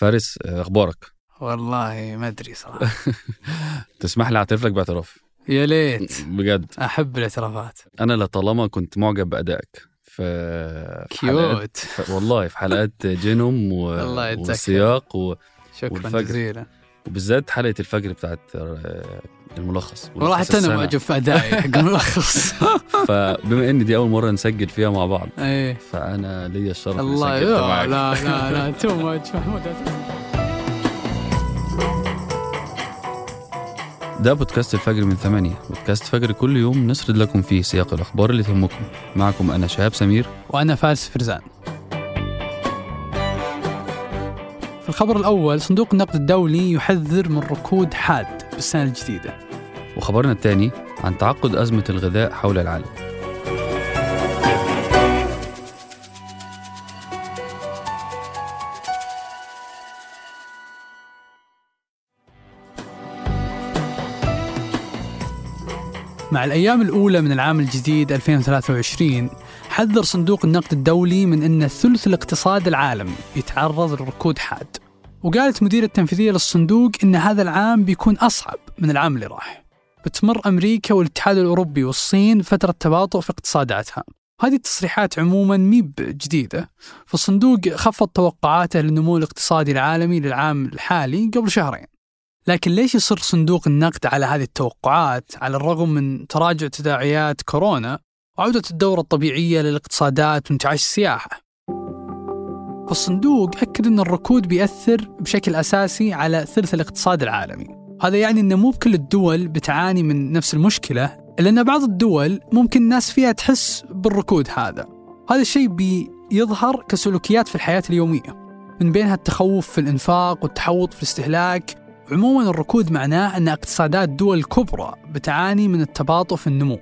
فارس أخبارك؟ والله ما أدري صراحة. تسمح لي أعترف لك باعتراف. يا ليت. بجد. أحب الاعترافات. أنا لطالما كنت معجب بأدائك. في في cute ف- والله في حلقات جينوم و... الله يجزاك والسياق و... شكرا. جزيلا. وبالذات حلقة الفجر بتاعت آه، الملخص. والله حتى أنا. معجب في أدائي حق الملخص. فبما إن دي أول مرة نسجل فيها مع بعض إيه. فأنا ليا الشرف الله لا. لا لا تو ماتش محمود ده بودكاست الفجر من ثمانية. بودكاست فجر كل يوم نسرد لكم فيه سياق الأخبار اللي تهمكم. معكم أنا شهاب سمير. وأنا فارس فرزان. الخبر الأول صندوق النقد الدولي يحذر من ركود حاد بالسنة الجديدة. وخبرنا الثاني عن تعقد أزمة الغذاء حول العالم. مع الأيام الأولى من العام الجديد 2023 حذر صندوق النقد الدولي من أن ثلث الاقتصاد العالمي يتعرض لركود حاد. وقالت مديرة التنفيذية للصندوق أن هذا العام بيكون أصعب من العام اللي راح. بتمر أمريكا والاتحاد الأوروبي والصين فترة تباطؤ في اقتصاداتها. هذه التصريحات عموما ميب جديدة فالصندوق خفض توقعاته للنمو الاقتصادي العالمي للعام الحالي قبل شهرين. لكن ليش يصر صندوق النقد على هذه التوقعات على الرغم من تراجع تداعيات كورونا وعودة الدورة الطبيعية للاقتصادات وانتعاش السياحة؟ فالصندوق أكد أن الركود بيأثر بشكل أساسي على ثلث الاقتصاد العالمي. هذا يعني أن مو بكل الدول بتعاني من نفس المشكلة إلا أن بعض الدول ممكن الناس فيها تحس بالركود هذا. هذا الشيء بيظهر كسلوكيات في الحياة اليومية من بينها التخوف في الإنفاق والتحوط في الاستهلاك. عموما الركود معناه أن اقتصادات دول الكبرى بتعاني من التباطؤ في النمو.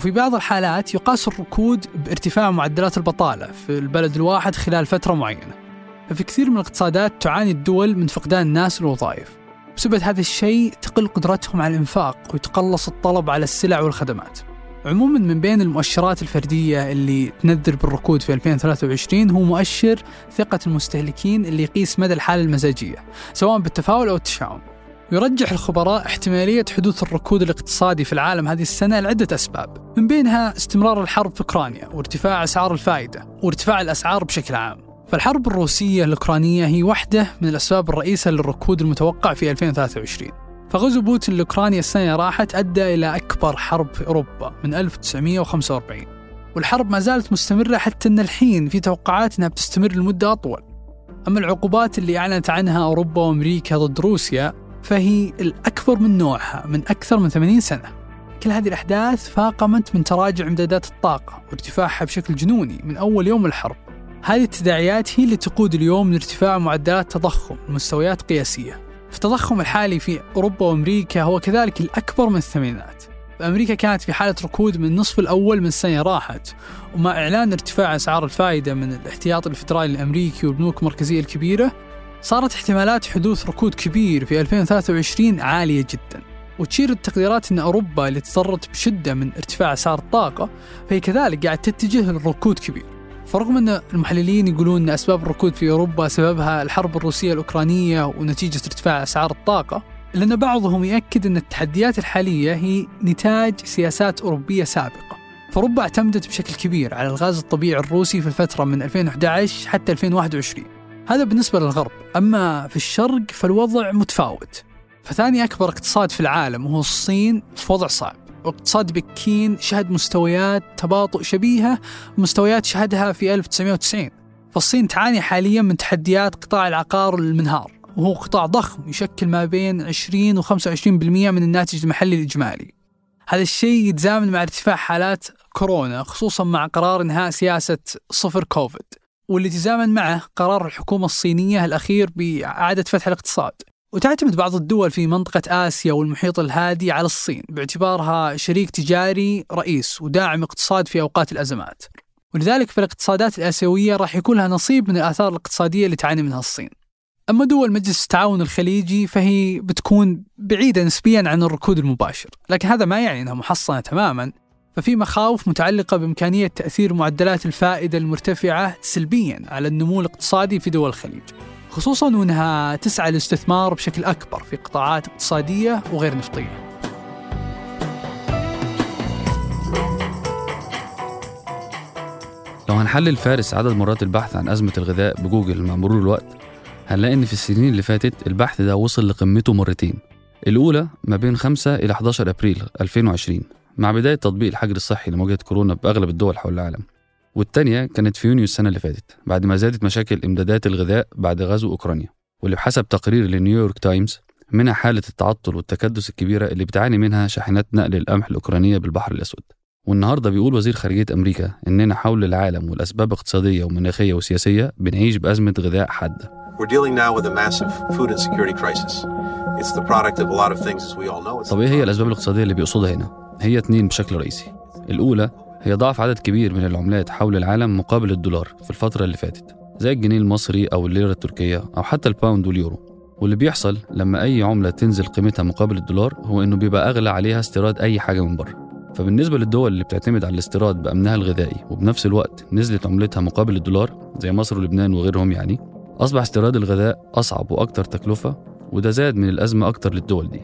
وفي بعض الحالات يقاس الركود بارتفاع معدلات البطالة في البلد الواحد خلال فترة معينة. ففي كثير من الاقتصادات تعاني الدول من فقدان الناس الوظائف. بسبب هذا الشيء تقل قدرتهم على الإنفاق ويتقلص الطلب على السلع والخدمات. عموما من بين المؤشرات الفردية اللي تنذر بالركود في 2023 هو مؤشر ثقة المستهلكين اللي يقيس مدى الحالة المزاجية سواء بالتفاؤل أو التشاؤم. يرجح الخبراء احتمالية حدوث الركود الاقتصادي في العالم هذه السنة لعدة أسباب من بينها استمرار الحرب في أوكرانيا وارتفاع أسعار الفائدة وارتفاع الأسعار بشكل عام. فالحرب الروسية الأوكرانية هي واحدة من الأسباب الرئيسة للركود المتوقع في 2023 فغزو بوتين لأوكرانيا السنة راحت أدى إلى أكبر حرب في أوروبا من 1945 والحرب ما زالت مستمرة حتى أن الحين في توقعات أنها بتستمر لمدة أطول. أما العقوبات اللي أعلنت عنها أوروبا وأمريكا ضد روسيا فهي الأكبر من نوعها من أكثر من 80 سنة. كل هذه الأحداث فاقمت من تراجع إمدادات الطاقة وارتفاعها بشكل جنوني من أول يوم الحرب. هذه التداعيات هي اللي تقود اليوم لارتفاع معدلات تضخم لمستويات قياسية. فالتضخم الحالي في أوروبا وأمريكا هو كذلك الأكبر من الثمانينات. أمريكا كانت في حالة ركود من النصف الأول من السنة راحت ومع إعلان ارتفاع أسعار الفائدة من الاحتياطي الفدرالي الأمريكي والبنوك المركزية الكبيرة صارت احتمالات حدوث ركود كبير في 2023 عالية جدا وتشير التقديرات أن أوروبا اللي تضررت بشدة من ارتفاع أسعار الطاقة فهي كذلك قاعد تتجه للركود كبير. فرغم أن المحللين يقولون أن أسباب الركود في أوروبا سببها الحرب الروسية الأوكرانية ونتيجة ارتفاع أسعار الطاقة إلا أن بعضهم يأكد أن التحديات الحالية هي نتاج سياسات أوروبية سابقة. فأوروبا اعتمدت بشكل كبير على الغاز الطبيعي الروسي في الفترة من 2011 حتى 2021 هذا بالنسبة للغرب. أما في الشرق فالوضع متفاوت. فثاني أكبر اقتصاد في العالم وهو الصين في وضع صعب. واقتصاد بكين شهد مستويات تباطؤ شبيهة مستويات شهدها في 1990 فالصين تعاني حاليا من تحديات قطاع العقار المنهار. وهو قطاع ضخم يشكل ما بين 20 و 25% من الناتج المحلي الإجمالي. هذا الشيء يتزامن مع ارتفاع حالات كورونا خصوصا مع قرار إنهاء سياسة صفر كوفيد. واللي تزامن معه قرار الحكومة الصينية الأخير بإعادة فتح الاقتصاد. وتعتمد بعض الدول في منطقة آسيا والمحيط الهادي على الصين باعتبارها شريك تجاري رئيس وداعم اقتصاد في أوقات الأزمات. ولذلك فالاقتصادات الآسيوية راح يكون لها نصيب من الآثار الاقتصادية اللي تعاني منها الصين. أما دول مجلس التعاون الخليجي فهي بتكون بعيدة نسبيا عن الركود المباشر لكن هذا ما يعني أنها محصنة تماما. ففي مخاوف متعلقة بإمكانية تأثير معدلات الفائدة المرتفعة سلبيا على النمو الاقتصادي في دول الخليج. خصوصا وأنها تسعى للاستثمار بشكل أكبر في قطاعات اقتصادية وغير نفطية. لو هنحلل فارس عدد مرات البحث عن أزمة الغذاء بجوجل مع مرور الوقت هنلاقي إن في السنين اللي فاتت البحث ده وصل لقمته مرتين. الأولى ما بين 5 إلى 11 أبريل 2020 مع بداية تطبيق الحجر الصحي لمواجهة كورونا بأغلب الدول حول العالم. والتانية كانت في يونيو السنة اللي فاتت بعد ما زادت مشاكل إمدادات الغذاء بعد غزو أوكرانيا. واللي بحسب تقرير لنيويورك تايمز منها حالة التعطل والتكدس الكبيرة اللي بتعاني منها شاحنات نقل القمح الأوكرانية بالبحر الأسود. والنهاردة بيقول وزير خارجية أمريكا إننا حول العالم والأسباب اقتصادية ومناخية وسياسية بنعيش بأزمة غذاء. It's طب إيه هي الأسباب الاقتصادية اللي بيقصدها هنا؟ هي اتنين بشكل رئيسي. الأولى هي ضعف عدد كبير من العملات حول العالم مقابل الدولار في الفترة اللي فاتت زي الجنيه المصري أو الليرة التركية أو حتى الباوند واليورو. واللي بيحصل لما أي عملة تنزل قيمتها مقابل الدولار هو إنه بيبقى أغلى عليها استيراد أي حاجة من بره. فبالنسبة للدول اللي بتعتمد على الاستيراد بأمنها الغذائي وبنفس الوقت نزلت عملتها مقابل الدولار زي مصر ولبنان وغيرهم يعني أصبح استيراد الغذاء أصعب وأكثر تكلفة وده زاد من الأزمة أكتر للدول دي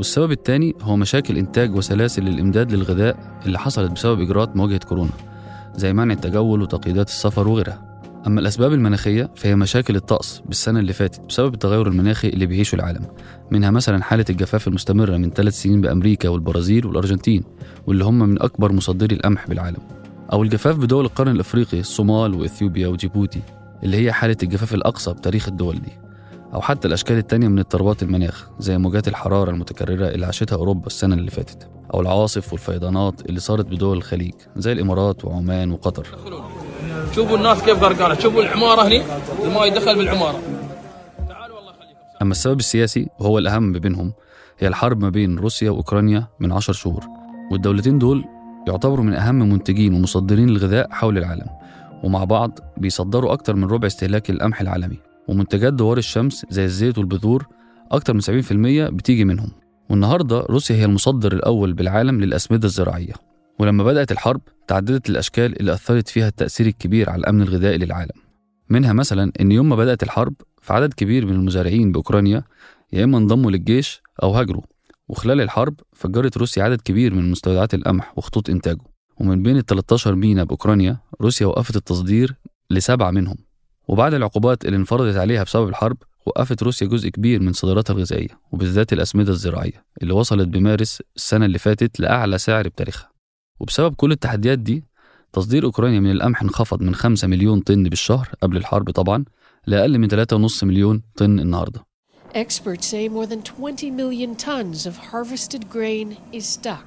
والسبب الثاني هو مشاكل إنتاج وسلاسل الإمداد للغذاء اللي حصلت بسبب إجراءات مواجهة كورونا زي منع التجول وتقييدات السفر وغيرها. أما الأسباب المناخية فهي مشاكل الطقس بالسنة اللي فاتت بسبب التغير المناخي اللي بيعيشه العالم منها مثلا حالة الجفاف المستمرة من ثلاث سنين بأمريكا والبرازيل والأرجنتين واللي هم من أكبر مصدري القمح بالعالم. أو الجفاف بدول القرن الأفريقي الصومال وإثيوبيا وجيبوتي اللي هي حالة الجفاف الأقصى بتاريخ الدول دي. أو حتى الأشكال التانية من اضطرابات المناخ زي موجات الحرارة المتكررة اللي عاشتها أوروبا السنة اللي فاتت أو العواصف والفيضانات اللي صارت بدول الخليج زي الإمارات وعمان وقطر. شوفوا الناس كيف غرقانه شوفوا العمارة هني الماء يدخل بالعماره أما السبب السياسي وهو الأهم بينهم هي الحرب ما بين روسيا وأوكرانيا من عشر شهور. والدولتين دول يعتبروا من أهم منتجين ومصدرين الغذاء حول العالم ومع بعض بيصدروا أكتر من ربع استهلاك القمح العالمي. ومنتجات دوار الشمس زي الزيت والبذور أكتر من 70% بتيجي منهم. والنهاردة روسيا هي المصدر الأول بالعالم للأسمدة الزراعية. ولما بدأت الحرب تعددت الأشكال اللي أثرت فيها التأثير الكبير على الأمن الغذائي للعالم. منها مثلا إن يوم ما بدأت الحرب فعدد كبير من المزارعين بأوكرانيا يا إما انضموا للجيش أو هاجروا. وخلال الحرب فجرت روسيا عدد كبير من مستودعات القمح وخطوط إنتاجه. ومن بين ال 13 مينا بأوكرانيا روسيا وقفت التصدير لسبعة منهم. وبعد العقوبات اللي انفرضت عليها بسبب الحرب وقفت روسيا جزء كبير من صادراتها الغذائية وبالذات الأسمدة الزراعية اللي وصلت بمارس السنة اللي فاتت لأعلى سعر بتاريخها وبسبب كل التحديات دي تصدير أوكرانيا من القمح انخفض من 5 مليون طن بالشهر قبل الحرب طبعا لأقل من 3.5 مليون طن النهارده Experts say more than 20 million tons of harvested grain is stuck.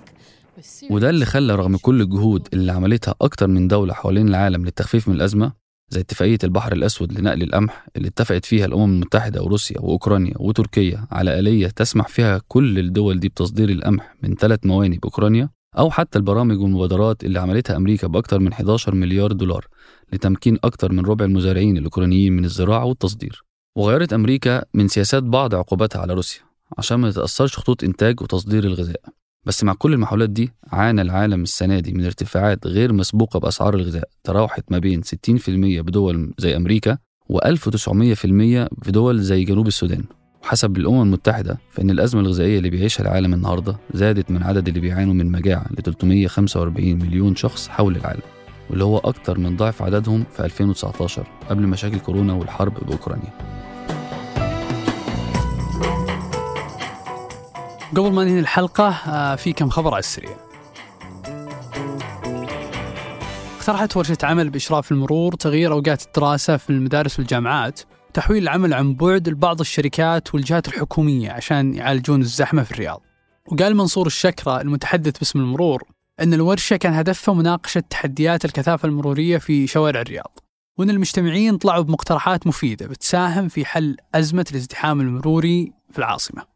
with serious- وده اللي خلى رغم كل الجهود اللي عملتها أكتر من دولة حوالين العالم للتخفيف من الأزمة زي اتفاقية البحر الأسود لنقل القمح اللي اتفقت فيها الأمم المتحدة وروسيا وأوكرانيا وتركيا على آلية تسمح فيها كل الدول دي بتصدير القمح من ثلاث مواني بأوكرانيا أو حتى البرامج والمبادرات اللي عملتها أمريكا بأكتر من 11 مليار دولار لتمكين أكتر من ربع المزارعين الأوكرانيين من الزراعة والتصدير. وغيرت أمريكا من سياسات بعض عقوباتها على روسيا عشان ما تتأثرش خطوط إنتاج وتصدير الغذاء. بس مع كل المحاولات دي عانى العالم السنة دي من ارتفاعات غير مسبوقة بأسعار الغذاء تراوحت ما بين 60% بدول زي أمريكا و1900% في دول زي جنوب السودان. وحسب الأمم المتحدة فإن الأزمة الغذائية اللي بيعيشها العالم النهاردة زادت من عدد اللي بيعانوا من مجاعة ل 345 مليون شخص حول العالم واللي هو أكتر من ضعف عددهم في 2019 قبل مشاكل كورونا والحرب بأوكرانيا. قبل ما ننهي الحلقة آه، في كم خبر على السريع. اقترحت ورشة عمل بإشراف المرور تغيير أوقات الدراسة في المدارس والجامعات وتحويل العمل عن بعد لبعض الشركات والجهات الحكومية عشان يعالجون الزحمة في الرياض. وقال منصور الشكرة المتحدث باسم المرور أن الورشة كان هدفها مناقشة تحديات الكثافة المرورية في شوارع الرياض. وأن المجتمعين طلعوا بمقترحات مفيدة بتساهم في حل أزمة الازدحام المروري في العاصمة.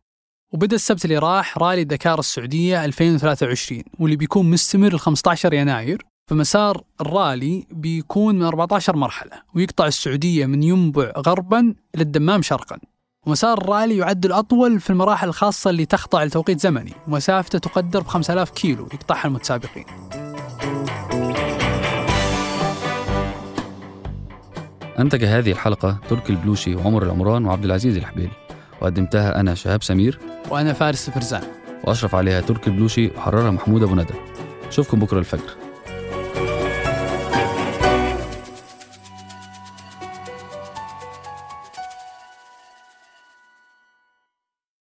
وبدأ السبت اللي راح رالي دكار السعودية 2023 واللي بيكون مستمر ل 15 يناير. فمسار الرالي بيكون من 14 مرحلة ويقطع السعودية من ينبع غربا إلى الدمام شرقا. ومسار الرالي يعد الأطول في المراحل الخاصة اللي تخضع لتوقيت زمني. ومسافته تقدر ب 5000 كيلو يقطعها المتسابقين. أنتج هذه الحلقة تركي البلوشي وعمر العمران وعبد العزيز الحبيل وقدمتها أنا شهاب سمير وأنا فارس فرزان. وأشرف عليها تركي البلوشي وحررها محمود أبو ندى. أشوفكم بكرة الفجر.